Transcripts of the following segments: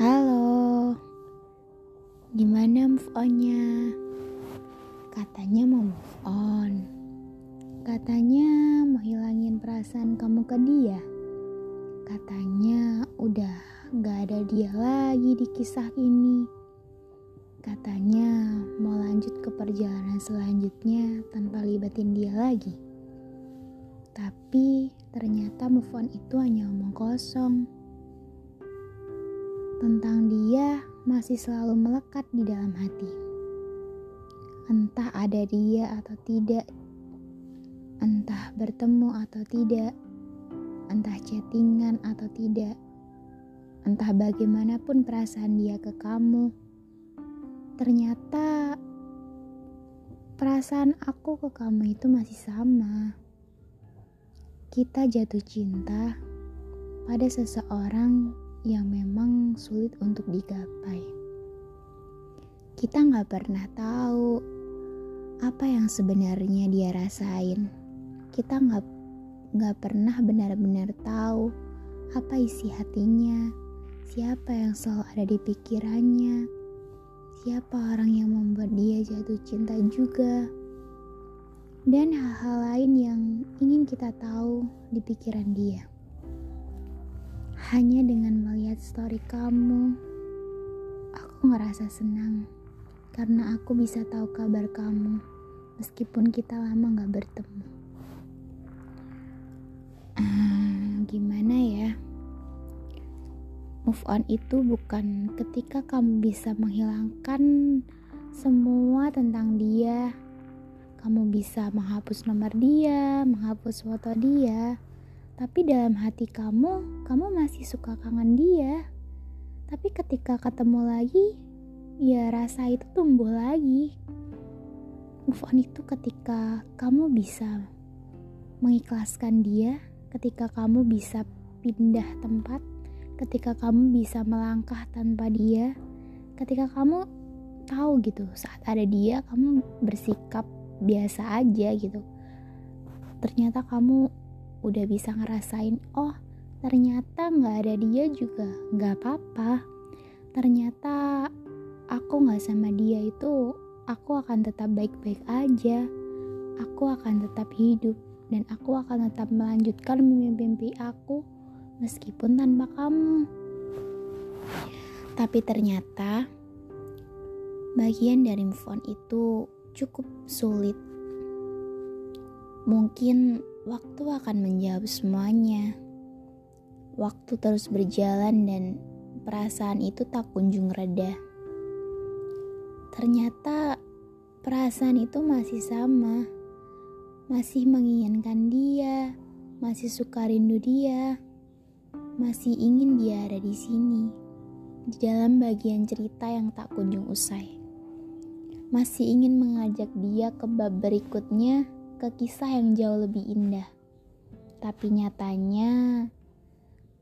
Halo, gimana move onnya? Katanya mau move on, katanya mau hilangin perasaan kamu ke dia, katanya udah gak ada dia lagi di kisah ini, katanya mau lanjut ke perjalanan selanjutnya tanpa libatin dia lagi. Tapi ternyata move on itu hanya omong kosong tentang dia masih selalu melekat di dalam hati. Entah ada dia atau tidak, entah bertemu atau tidak, entah chattingan atau tidak, entah bagaimanapun perasaan dia ke kamu. Ternyata perasaan aku ke kamu itu masih sama. Kita jatuh cinta pada seseorang yang memang sulit untuk digapai. Kita nggak pernah tahu apa yang sebenarnya dia rasain. Kita nggak nggak pernah benar-benar tahu apa isi hatinya, siapa yang selalu ada di pikirannya, siapa orang yang membuat dia jatuh cinta juga, dan hal-hal lain yang ingin kita tahu di pikiran dia. Hanya dengan melihat story kamu, aku ngerasa senang karena aku bisa tahu kabar kamu meskipun kita lama gak bertemu. Hmm, gimana ya? Move on itu bukan ketika kamu bisa menghilangkan semua tentang dia. Kamu bisa menghapus nomor dia, menghapus foto dia, tapi dalam hati kamu, kamu masih suka kangen dia. Tapi ketika ketemu lagi, ya rasa itu tumbuh lagi. Move on itu ketika kamu bisa mengikhlaskan dia, ketika kamu bisa pindah tempat, ketika kamu bisa melangkah tanpa dia, ketika kamu tahu gitu saat ada dia kamu bersikap biasa aja gitu. Ternyata kamu udah bisa ngerasain oh ternyata nggak ada dia juga. Nggak apa-apa. Ternyata aku nggak sama dia itu aku akan tetap baik-baik aja. Aku akan tetap hidup dan aku akan tetap melanjutkan mimpi-mimpi aku meskipun tanpa kamu. Tapi ternyata bagian dari move on itu cukup sulit. Mungkin Waktu akan menjawab semuanya. Waktu terus berjalan dan perasaan itu tak kunjung reda. Ternyata perasaan itu masih sama. Masih menginginkan dia, masih suka rindu dia, masih ingin dia ada di sini. Di dalam bagian cerita yang tak kunjung usai. Masih ingin mengajak dia ke bab berikutnya ke kisah yang jauh lebih indah. Tapi nyatanya,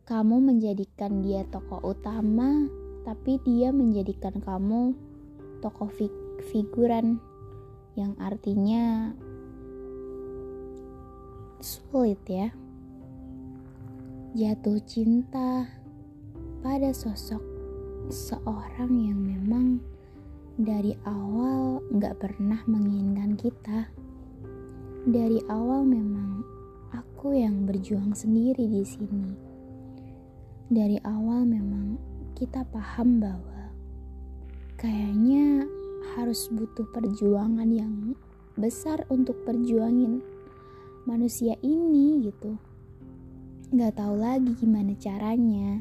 kamu menjadikan dia tokoh utama, tapi dia menjadikan kamu tokoh fig figuran yang artinya sulit ya. Jatuh cinta pada sosok seorang yang memang dari awal gak pernah menginginkan kita. Dari awal memang aku yang berjuang sendiri di sini. Dari awal memang kita paham bahwa kayaknya harus butuh perjuangan yang besar untuk perjuangin manusia ini gitu. Gak tahu lagi gimana caranya.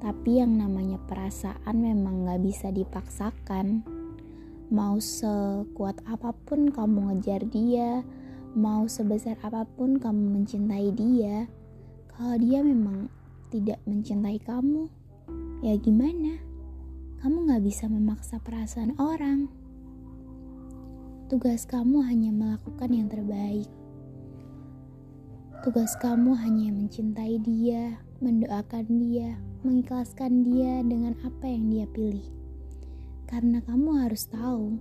Tapi yang namanya perasaan memang gak bisa dipaksakan. Mau sekuat apa pun kamu ngejar dia, mau sebesar apa pun kamu mencintai dia, kalau dia memang tidak mencintai kamu, ya gimana? Kamu gak bisa memaksa perasaan orang. Tugas kamu hanya melakukan yang terbaik. Tugas kamu hanya mencintai dia, mendoakan dia, mengikhlaskan dia dengan apa yang dia pilih. Karena kamu harus tahu,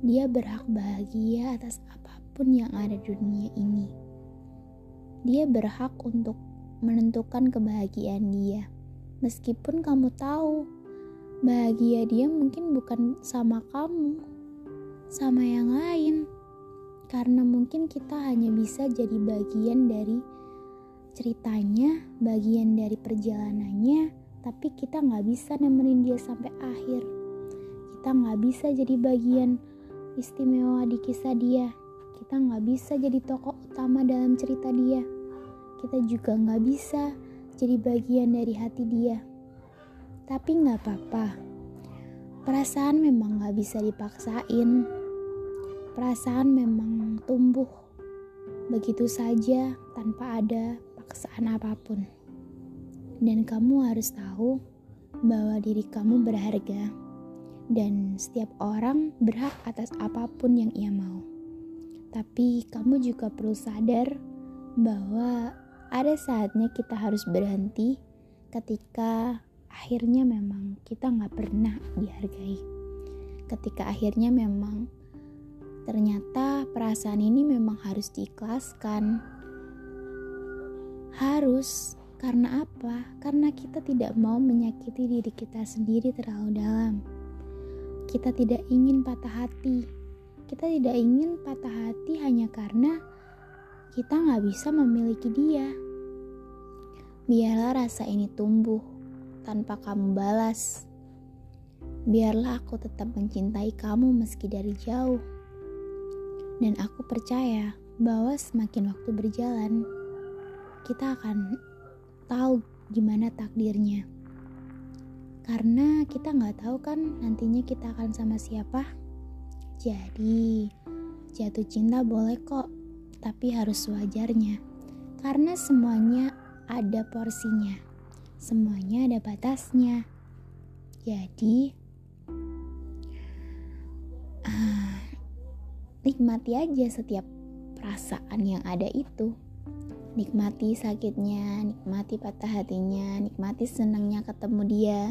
dia berhak bahagia atas apa apa pun yang ada di dunia ini. Dia berhak untuk menentukan kebahagiaan dia. Meskipun kamu tahu bahagia dia mungkin bukan sama kamu, sama yang lain. Karena mungkin kita hanya bisa jadi bagian dari ceritanya, bagian dari perjalanannya, tapi kita nggak bisa nemenin dia sampai akhir. Kita nggak bisa jadi bagian istimewa di kisah dia. Kita nggak bisa jadi tokoh utama dalam cerita dia. Kita juga nggak bisa jadi bagian dari hati dia. Tapi nggak apa-apa. Perasaan memang nggak bisa dipaksain. Perasaan memang tumbuh begitu saja tanpa ada paksaan apa pun. Dan kamu harus tahu bahwa diri kamu berharga dan setiap orang berhak atas apa pun yang ia mau. Tapi kamu juga perlu sadar bahwa ada saatnya kita harus berhenti ketika akhirnya memang kita nggak pernah dihargai. Ketika akhirnya memang ternyata perasaan ini memang harus diikhlaskan. Harus, karena apa? Karena kita tidak mau menyakiti diri kita sendiri terlalu dalam. Kita tidak ingin patah hati. Kita tidak ingin patah hati hanya karena kita nggak bisa memiliki dia. Biarlah rasa ini tumbuh tanpa kamu balas. Biarlah aku tetap mencintai kamu meski dari jauh. Dan aku percaya bahwa semakin waktu berjalan, kita akan tahu gimana takdirnya. Karena kita nggak tahu kan nantinya kita akan sama siapa. Jadi, jatuh cinta boleh kok tapi harus wajarnya. Karena semuanya ada porsinya. Semuanya ada batasnya. Jadi uh, nikmati aja setiap perasaan yang ada itu. Nikmati sakitnya, nikmati patah hatinya, nikmati senangnya ketemu dia.